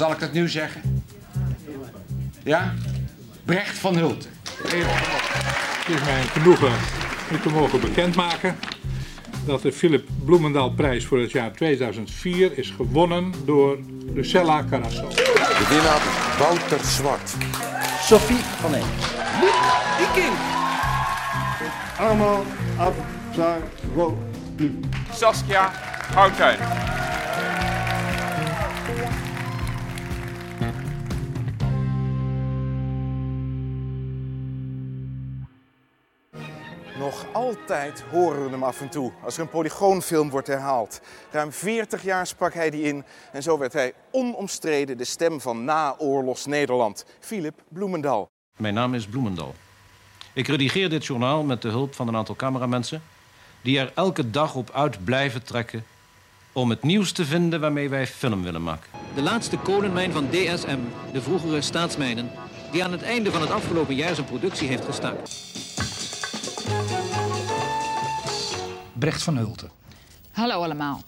Zal ik dat nu zeggen? Ja? Brecht van Hulten. Het is mij een genoegen u te mogen bekendmaken dat de Philip Bloemendaal prijs voor het jaar 2004 is gewonnen door Lucella Carasso. De winnaar Wouter Zwart. Sophie van Eem. Allemaal af, zijn, go, nu. Saskia Houtijn. Nog altijd horen we hem af en toe als er een polygoonfilm wordt herhaald. Ruim 40 jaar sprak hij die in en zo werd hij onomstreden de stem van naoorlogs Nederland. Philip Bloemendal. Mijn naam is Bloemendal. Ik redigeer dit journaal met de hulp van een aantal cameramensen... die er elke dag op uit blijven trekken... om het nieuws te vinden waarmee wij film willen maken. De laatste kolenmijn van DSM, de vroegere staatsmijnen... die aan het einde van het afgelopen jaar zijn productie heeft gestaakt. Brecht van Hulten. Hallo allemaal.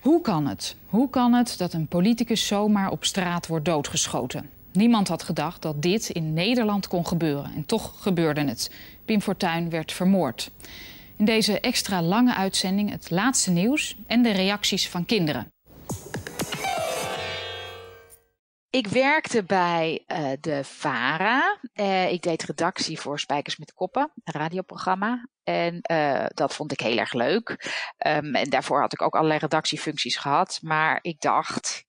Hoe kan het? Hoe kan het dat een politicus zomaar op straat wordt doodgeschoten? Niemand had gedacht dat dit in Nederland kon gebeuren. En toch gebeurde het. Pim Fortuyn werd vermoord. In deze extra lange uitzending het laatste nieuws en de reacties van kinderen. Ik werkte bij uh, de VARA. Uh, ik deed redactie voor Spijkers met Koppen, een radioprogramma. En uh, dat vond ik heel erg leuk. Um, en daarvoor had ik ook allerlei redactiefuncties gehad. Maar ik dacht,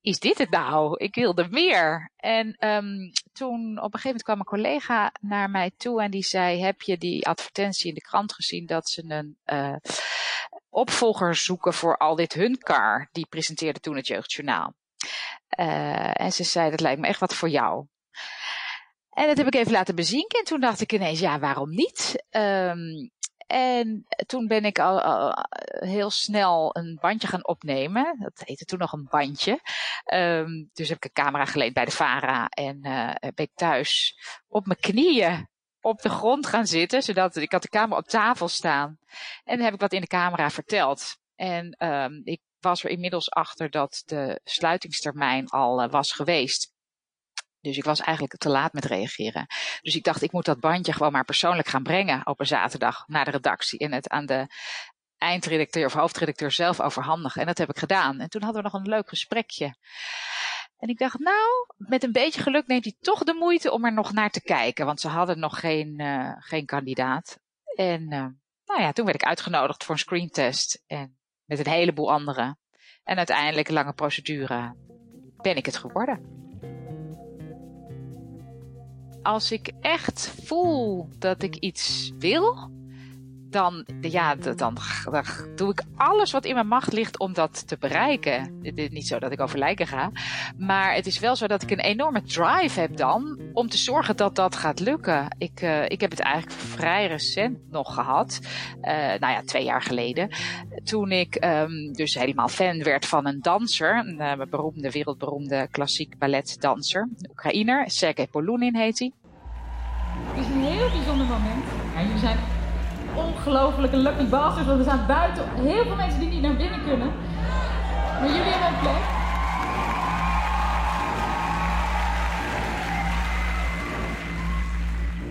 is dit het nou? Ik wilde meer. En um, toen op een gegeven moment kwam een collega naar mij toe en die zei: Heb je die advertentie in de krant gezien dat ze een uh, opvolger zoeken voor al dit Hunkar? Die presenteerde toen het Jeugdjournaal. Uh, en ze zei: Dat lijkt me echt wat voor jou. En dat heb ik even laten bezinken. En toen dacht ik ineens: Ja, waarom niet? Um, en toen ben ik al, heel snel een bandje gaan opnemen. Dat heette toen nog een bandje. Um, dus heb ik een camera geleend bij de VARA. En uh, ben ik thuis op mijn knieën op de grond gaan zitten. Zodat ik had de camera op tafel staan. En heb ik wat in de camera verteld. En um, ik was er inmiddels achter dat de sluitingstermijn al uh, was geweest. Dus ik was eigenlijk te laat met reageren. Dus ik dacht, ik moet dat bandje gewoon maar persoonlijk gaan brengen op een zaterdag naar de redactie. En het aan de eindredacteur of hoofdredacteur zelf overhandigen. En dat heb ik gedaan. En toen hadden we nog een leuk gesprekje. En ik dacht, nou, met een beetje geluk neemt hij toch de moeite om er nog naar te kijken. Want ze hadden nog geen, uh, geen kandidaat. En uh, nou ja, toen werd ik uitgenodigd voor een screentest. En met een heleboel anderen. En uiteindelijk, lange procedure, ben ik het geworden als ik echt voel dat ik iets wil, dan, ja, dan, dan, doe ik alles wat in mijn macht ligt om dat te bereiken. Het is niet zo dat ik over lijken ga. Maar het is wel zo dat ik een enorme drive heb dan om te zorgen dat dat gaat lukken. Ik, uh, ik heb het eigenlijk vrij recent nog gehad. Uh, nou ja, twee jaar geleden. Toen ik um, dus helemaal fan werd van een danser. Een uh, beroemde, wereldberoemde klassiek balletdanser. Een Oekraïner. Sergej Polunin heet hij. Het is een heel bijzonder moment. Ja, jullie zijn ongelofelijke lucky bastards, want er staan buiten heel veel mensen die niet naar binnen kunnen. Maar jullie hebben een plek.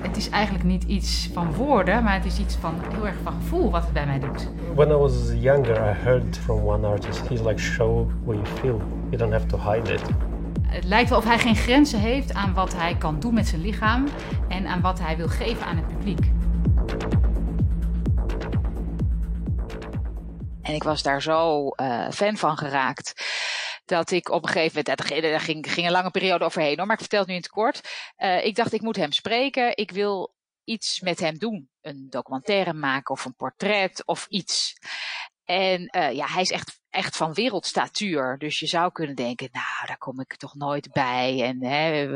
Het is eigenlijk niet iets van woorden, maar het is iets van heel erg van gevoel wat het bij mij doet. When I was younger, I heard from one artist, he's like show what you feel. You don't have to hide it. Het lijkt wel of hij geen grenzen heeft aan wat hij kan doen met zijn lichaam en aan wat hij wil geven aan het publiek. En ik was daar zo uh, fan van geraakt. Dat ik op een gegeven moment, daar ging, ging een lange periode overheen hoor, maar ik vertel het nu in het kort. Uh, ik dacht, ik moet hem spreken. Ik wil iets met hem doen. Een documentaire maken of een portret of iets. En uh, ja, hij is echt, echt van wereldstatuur. Dus je zou kunnen denken, nou, daar kom ik toch nooit bij. En hè,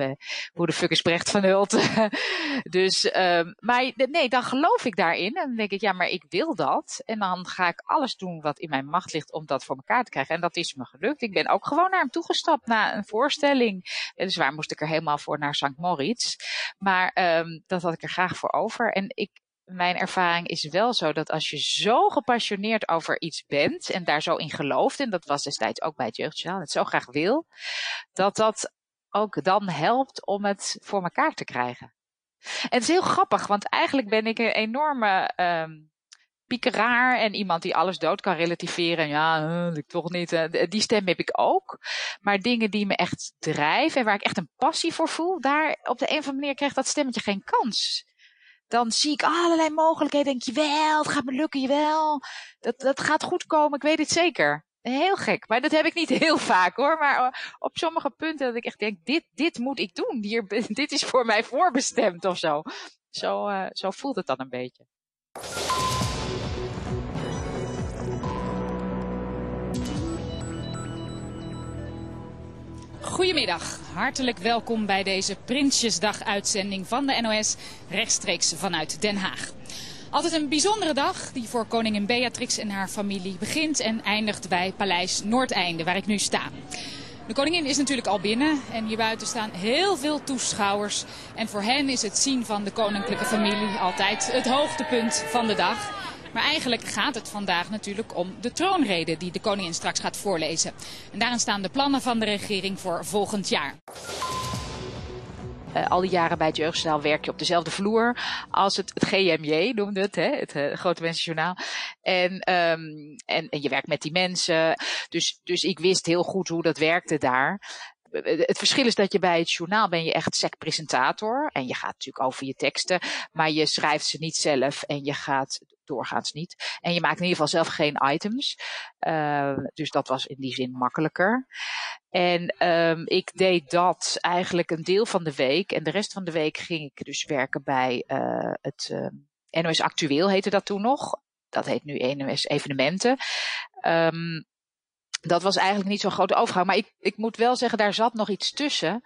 hoe de fuck is Brecht van Hulten? dus, um, maar nee, dan geloof ik daarin. En dan denk ik, ja, maar ik wil dat. En dan ga ik alles doen wat in mijn macht ligt om dat voor elkaar te krijgen. En dat is me gelukt. Ik ben ook gewoon naar hem toegestapt na een voorstelling. Dus waar moest ik er helemaal voor naar St. Moritz. Maar um, dat had ik er graag voor over. En ik, mijn ervaring is wel zo dat als je zo gepassioneerd over iets bent en daar zo in gelooft, en dat was destijds ook bij het Jeugdjournaal, het zo graag wil, dat dat ook dan helpt om het voor elkaar te krijgen. En het is heel grappig, want eigenlijk ben ik een enorme um, piekeraar en iemand die alles dood kan relativeren. Ja, uh, ik toch niet. Uh, die stem heb ik ook. Maar dingen die me echt drijven en waar ik echt een passie voor voel, daar op de een of andere manier krijgt dat stemmetje geen kans. Dan zie ik allerlei mogelijkheden. Denk je wel, het gaat me lukken, jawel. Dat, dat gaat goed komen, ik weet het zeker. Heel gek, maar dat heb ik niet heel vaak hoor. Maar eh, op sommige punten dat ik echt denk, dit, dit moet ik doen. Hier, dit is voor mij voorbestemd of zo. Zo, uh, zo voelt het dan een beetje. Goedemiddag, hartelijk welkom bij deze Prinsjesdag-uitzending van de NOS, rechtstreeks vanuit Den Haag. Altijd een bijzondere dag die voor koningin Beatrix en haar familie begint en eindigt bij Paleis Noordeinde, waar ik nu sta. De koningin is natuurlijk al binnen en hier buiten staan heel veel toeschouwers. En voor hen is het zien van de koninklijke familie altijd het hoogtepunt van de dag. Maar eigenlijk gaat het vandaag natuurlijk om de troonrede die de koningin straks gaat voorlezen. En daarin staan de plannen van de regering voor volgend jaar. Uh, al die jaren bij het Jeugdjournaal werk je op dezelfde vloer als het, het GMJ, noemde het, hè, het uh, Grote Mensenjournaal. En, um, en, en je werkt met die mensen. Dus, dus ik wist heel goed hoe dat werkte daar het verschil is dat je bij het journaal ben je echt sec-presentator. En je gaat natuurlijk over je teksten. Maar je schrijft ze niet zelf. En je gaat doorgaans niet. En je maakt in ieder geval zelf geen items. Uh, dus dat was in die zin makkelijker. En um, ik deed dat eigenlijk een deel van de week. En de rest van de week ging ik dus werken bij uh, het uh, NOS Actueel heette dat toen nog. Dat heet nu NOS Evenementen. Um, dat was eigenlijk niet zo'n grote overgang. Maar ik, ik moet wel zeggen, daar zat nog iets tussen.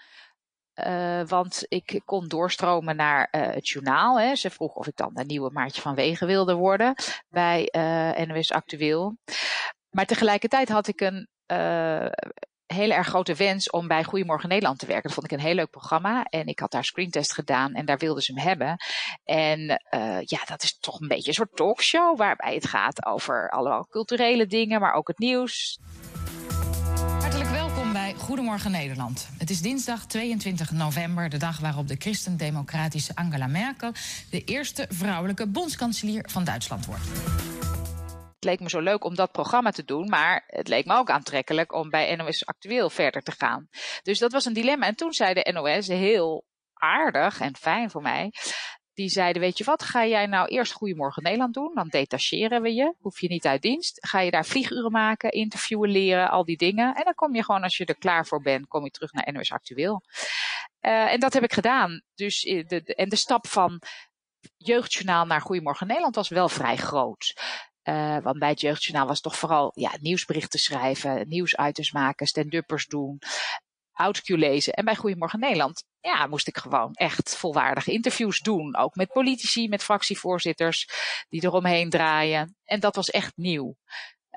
Uh, want ik kon doorstromen naar uh, het journaal. Hè. Ze vroeg of ik dan een nieuwe Maartje van Wegen wilde worden bij uh, NOS Actueel. Maar tegelijkertijd had ik een hele erg grote wens om bij Goedemorgen Nederland te werken. Dat vond ik een heel leuk programma. En ik had daar screentest gedaan en daar wilden ze hem hebben. En ja, dat is toch een beetje een soort talkshow waarbij het gaat over allemaal culturele dingen, maar ook het nieuws. Hartelijk welkom bij Goedemorgen Nederland. Het is dinsdag 22 november, de dag waarop de christendemocratische Angela Merkel de eerste vrouwelijke bondskanselier van Duitsland wordt. Het leek me zo leuk om dat programma te doen, maar het leek me ook aantrekkelijk om bij NOS Actueel verder te gaan. Dus dat was een dilemma. En toen zei de NOS heel aardig en fijn voor mij die zeiden, weet je wat, ga jij nou eerst Goedemorgen Nederland doen? Dan detacheren we je, hoef je niet uit dienst. Ga je daar vlieguren maken, interviewen, leren, al die dingen. En dan kom je gewoon, als je er klaar voor bent, kom je terug naar NOS Actueel. Uh, en dat heb ik gedaan. Dus de, de, en de stap van Jeugdjournaal naar Goedemorgen Nederland was wel vrij groot. Uh, want bij het Jeugdjournaal was toch vooral ja, nieuwsberichten schrijven, nieuwsitems maken, stand-uppers doen, OutQ lezen. En bij Goedemorgen Nederland ja, moest ik gewoon echt volwaardige interviews doen. Ook met politici, met fractievoorzitters die eromheen draaien. En dat was echt nieuw.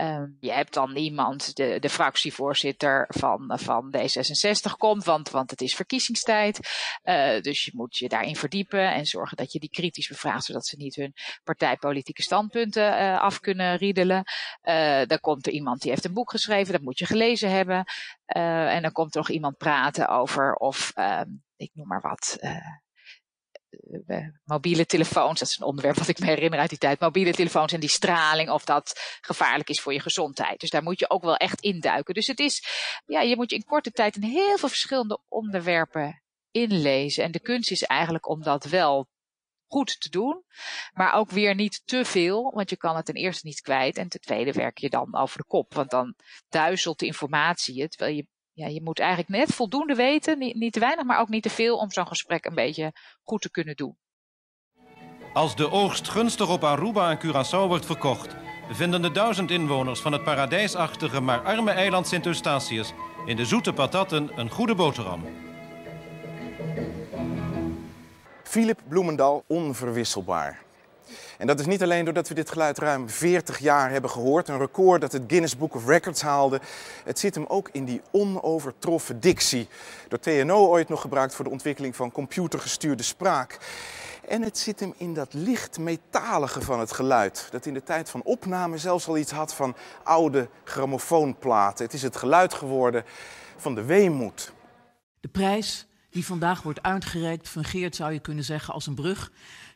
Um, je hebt dan iemand, de, de fractievoorzitter van, van D66 komt, want, want het is verkiezingstijd. Uh, dus je moet je daarin verdiepen en zorgen dat je die kritisch bevraagt, zodat ze niet hun partijpolitieke standpunten uh, af kunnen riedelen. Uh, dan komt er iemand die heeft een boek geschreven, dat moet je gelezen hebben. en dan komt er nog iemand praten over of, ik noem maar wat, mobiele telefoons, dat is een onderwerp wat ik me herinner uit die tijd, mobiele telefoons en die straling, of dat gevaarlijk is voor je gezondheid. Dus daar moet je ook wel echt induiken. Dus het is, ja, je moet je in korte tijd in heel veel verschillende onderwerpen inlezen. En de kunst is eigenlijk om dat wel goed te doen, maar ook weer niet te veel, want je kan het ten eerste niet kwijt en ten tweede werk je dan over de kop, want dan duizelt de informatie je, terwijl je ja, je moet eigenlijk net voldoende weten, niet, niet te weinig, maar ook niet te veel om zo'n gesprek een beetje goed te kunnen doen. Als de oogst gunstig op Aruba en Curaçao wordt verkocht, vinden de duizend inwoners van het paradijsachtige maar arme eiland Sint Eustatius in de zoete patatten een goede boterham. Philip Bloemendal onverwisselbaar. En dat is niet alleen doordat we dit geluid ruim 40 jaar hebben gehoord, een record dat het Guinness Book of Records haalde. Het zit hem ook in die onovertroffen dictie. Door TNO ooit nog gebruikt voor de ontwikkeling van computergestuurde spraak. En het zit hem in dat licht metalige van het geluid. Dat in de tijd van opname zelfs al iets had van oude grammofoonplaten. Het is het geluid geworden van de weemoed. De prijs die vandaag wordt uitgereikt fungeert, zou je kunnen zeggen, als een brug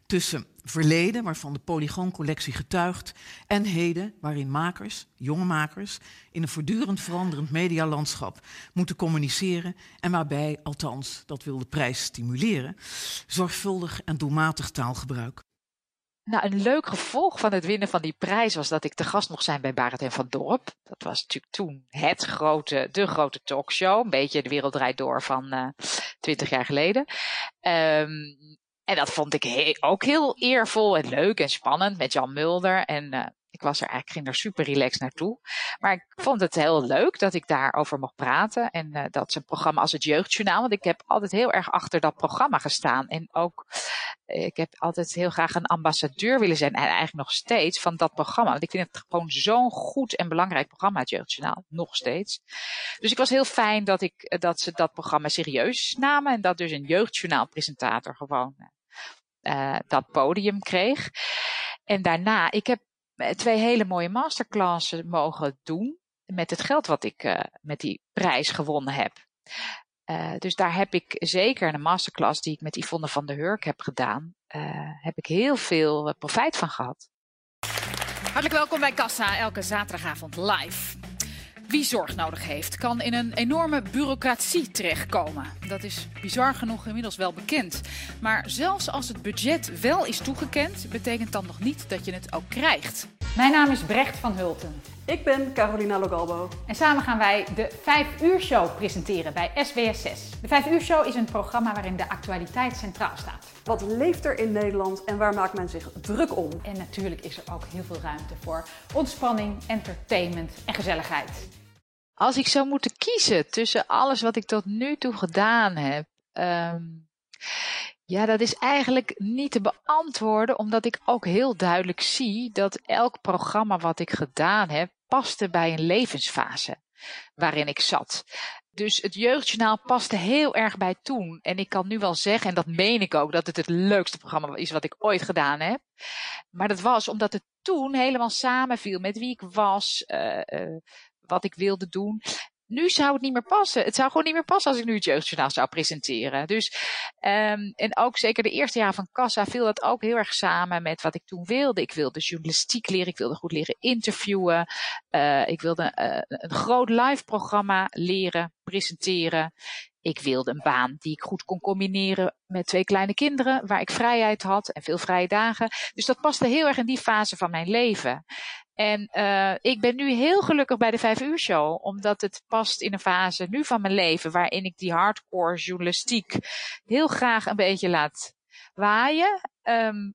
tussen verleden, waarvan de Polygooncollectie getuigt, en heden, waarin makers, jonge makers, in een voortdurend veranderend medialandschap moeten communiceren en waarbij, althans, dat wil de prijs stimuleren, zorgvuldig en doelmatig taalgebruik. Nou, een leuk gevolg van het winnen van die prijs was dat ik te gast mocht zijn bij Barend en van Dorp. Dat was natuurlijk toen het grote, de grote talkshow. Een beetje de wereld draait door van twintig jaar geleden. Um, en dat vond ik ook heel eervol en leuk en spannend met Jan Mulder. En uh, ik was er eigenlijk, ging er super relaxed naartoe. Maar ik vond het heel leuk dat ik daarover mocht praten. En uh, dat een programma als het Jeugdjournaal. Want ik heb altijd heel erg achter dat programma gestaan. En ook, ik heb altijd heel graag een ambassadeur willen zijn. En eigenlijk nog steeds van dat programma. Want ik vind het gewoon zo'n goed en belangrijk programma, het Jeugdjournaal. Nog steeds. Dus ik was heel fijn dat, ik, dat ze dat programma serieus namen. En dat dus een Jeugdjournaal presentator gewoon dat podium kreeg. En daarna, ik heb twee hele mooie masterclasses mogen doen met het geld wat ik uh, met die prijs gewonnen heb. Dus daar heb ik zeker een masterclass die ik met Yvonne van der Hurk heb gedaan, heb ik heel veel profijt van gehad. Hartelijk welkom bij Kassa, elke zaterdagavond live. Wie zorg nodig heeft, kan in een enorme bureaucratie terechtkomen. Dat is bizar genoeg inmiddels wel bekend. Maar zelfs als het budget wel is toegekend, betekent dat nog niet dat je het ook krijgt. Mijn naam is Brecht van Hulten. Ik ben Carolina Logalbo. En samen gaan wij de 5 uur show presenteren bij SBS6. De 5 uur show is een programma waarin de actualiteit centraal staat. Wat leeft er in Nederland en waar maakt men zich druk om? En natuurlijk is er ook heel veel ruimte voor ontspanning, entertainment en gezelligheid. Als ik zou moeten kiezen tussen alles wat ik tot nu toe gedaan heb. Um, ja, dat is eigenlijk niet te beantwoorden, omdat ik ook heel duidelijk zie dat elk programma wat ik gedaan heb, paste bij een levensfase waarin ik zat. Dus het jeugdjournaal paste heel erg bij toen. En ik kan nu wel zeggen, en dat meen ik ook, dat het het leukste programma is wat ik ooit gedaan heb. Maar dat was omdat het toen helemaal samenviel met wie ik was, uh, uh, wat ik wilde doen. Nu zou het niet meer passen. Het zou gewoon niet meer passen als ik nu het jeugdjournaal zou presenteren. Dus, um, en ook zeker de eerste jaar van Kassa viel dat ook heel erg samen met wat ik toen wilde. Ik wilde journalistiek leren, ik wilde goed leren interviewen. Uh, ik wilde uh, een groot live programma leren, presenteren. Ik wilde een baan die ik goed kon combineren met twee kleine kinderen, waar ik vrijheid had en veel vrije dagen. Dus dat paste heel erg in die fase van mijn leven. En uh, ik ben nu heel gelukkig bij de vijf uur show, omdat het past in een fase nu van mijn leven waarin ik die hardcore journalistiek heel graag een beetje laat waaien. Um,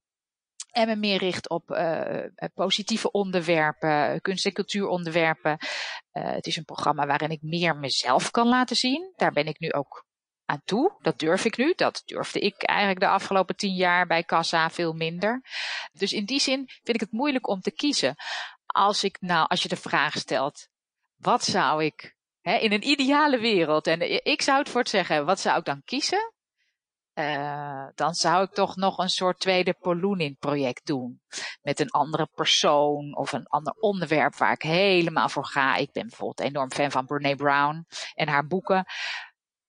en me meer richt op uh, positieve onderwerpen, kunst- en cultuuronderwerpen. Uh, het is een programma waarin ik meer mezelf kan laten zien. Daar ben ik nu ook aan toe. Dat durf ik nu. Dat durfde ik eigenlijk de afgelopen tien jaar bij Kassa veel minder. Dus in die zin vind ik het moeilijk om te kiezen. Als ik nou, als je de vraag stelt, wat zou ik hè, in een ideale wereld, en ik zou het voor het zeggen, wat zou ik dan kiezen? Uh, dan zou ik toch nog een soort tweede Polunin project doen. Met een andere persoon of een ander onderwerp waar ik helemaal voor ga. Ik ben bijvoorbeeld enorm fan van Brene Brown en haar boeken.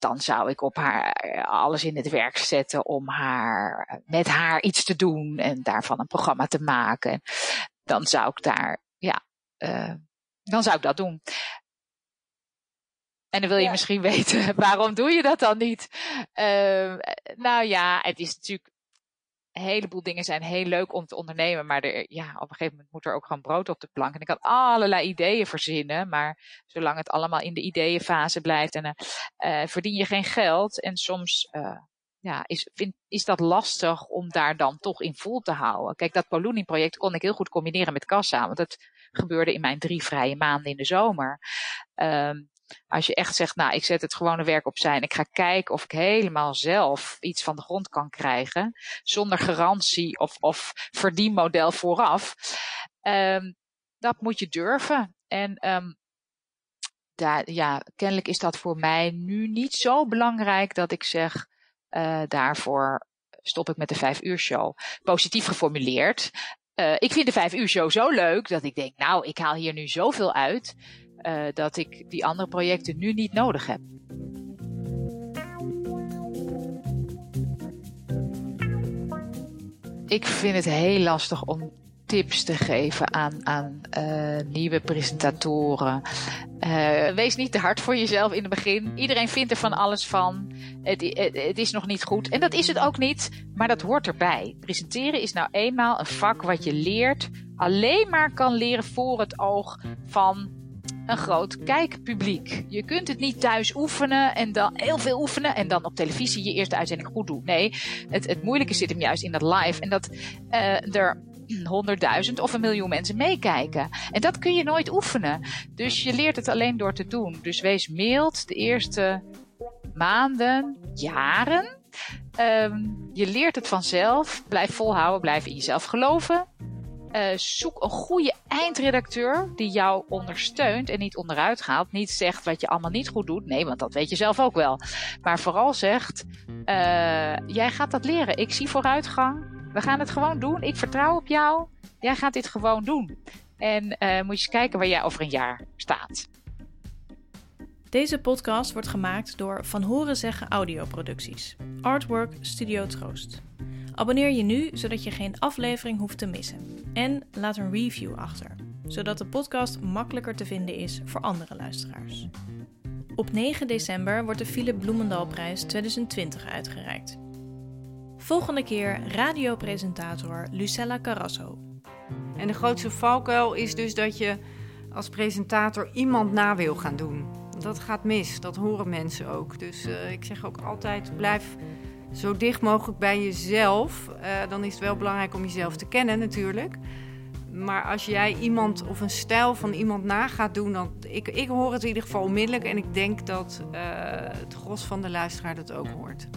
Dan zou ik op haar alles in het werk zetten om haar, met haar iets te doen en daarvan een programma te maken. Dan zou ik daar, ja, uh, dan zou ik dat doen. En dan wil je ja. misschien weten, waarom doe je dat dan niet? Uh, nou ja, het is natuurlijk, een heleboel dingen zijn heel leuk om te ondernemen, maar er, ja, op een gegeven moment moet er ook gewoon brood op de plank. En ik kan allerlei ideeën verzinnen, maar zolang het allemaal in de ideeënfase blijft, en, uh, verdien je geen geld. En soms uh, ja, is, vind, is dat lastig om daar dan toch in vol te houden. Kijk, dat Polonie-project kon ik heel goed combineren met kassa, want dat gebeurde in mijn drie vrije maanden in de zomer. Um, als je echt zegt, nou, ik zet het gewone werk opzij en ik ga kijken of ik helemaal zelf iets van de grond kan krijgen, zonder garantie of, of verdienmodel vooraf, um, dat moet je durven. En um, daar, ja, kennelijk is dat voor mij nu niet zo belangrijk dat ik zeg, uh, daarvoor stop ik met de vijf uur show. Positief geformuleerd. Uh, ik vind de vijf uur show zo leuk dat ik denk, nou, ik haal hier nu zoveel uit uh, dat ik die andere projecten nu niet nodig heb. Ik vind het heel lastig om tips te geven aan, aan uh, nieuwe presentatoren. Uh, wees niet te hard voor jezelf in het begin. Iedereen vindt er van alles van. Het, het, is nog niet goed. En dat is het ook niet, maar dat hoort erbij. Presenteren is nou eenmaal een vak wat je leert, alleen maar kan leren voor het oog van een groot kijkpubliek. Je kunt het niet thuis oefenen en dan heel veel oefenen en dan op televisie je eerste uitzending goed doen. Nee, het, het moeilijke zit hem juist in dat live en dat uh, er honderdduizend of een miljoen mensen meekijken. En dat kun je nooit oefenen. Dus je leert het alleen door te doen. Dus wees mild de eerste maanden, jaren. Um, je leert het vanzelf. Blijf volhouden, blijf in jezelf geloven. Uh, zoek een goede eindredacteur die jou ondersteunt en niet onderuit gaat. Niet zegt wat je allemaal niet goed doet. Nee, want dat weet je zelf ook wel. Maar vooral zegt: uh, Jij gaat dat leren. Ik zie vooruitgang. We gaan het gewoon doen. Ik vertrouw op jou. Jij gaat dit gewoon doen. En uh, moet je eens kijken waar jij over een jaar staat. Deze podcast wordt gemaakt door Van Horen Zeggen Audioproducties. Artwork Studio Troost. Abonneer je nu, zodat je geen aflevering hoeft te missen. En laat een review achter, zodat de podcast makkelijker te vinden is voor andere luisteraars. Op 9 december wordt de Philip Bloemendalprijs 2020 uitgereikt. Volgende keer radiopresentator Lucella Carrasso. En de grootste valkuil is dus dat je als presentator iemand na wil gaan doen. Dat gaat mis, dat horen mensen ook. Dus uh, ik zeg ook altijd, blijf zo dicht mogelijk bij jezelf. Uh, dan is het wel belangrijk om jezelf te kennen natuurlijk. Maar als jij iemand of een stijl van iemand na gaat doen, dan ik, ik hoor het in ieder geval onmiddellijk. En ik denk dat uh, het gros van de luisteraar dat ook hoort.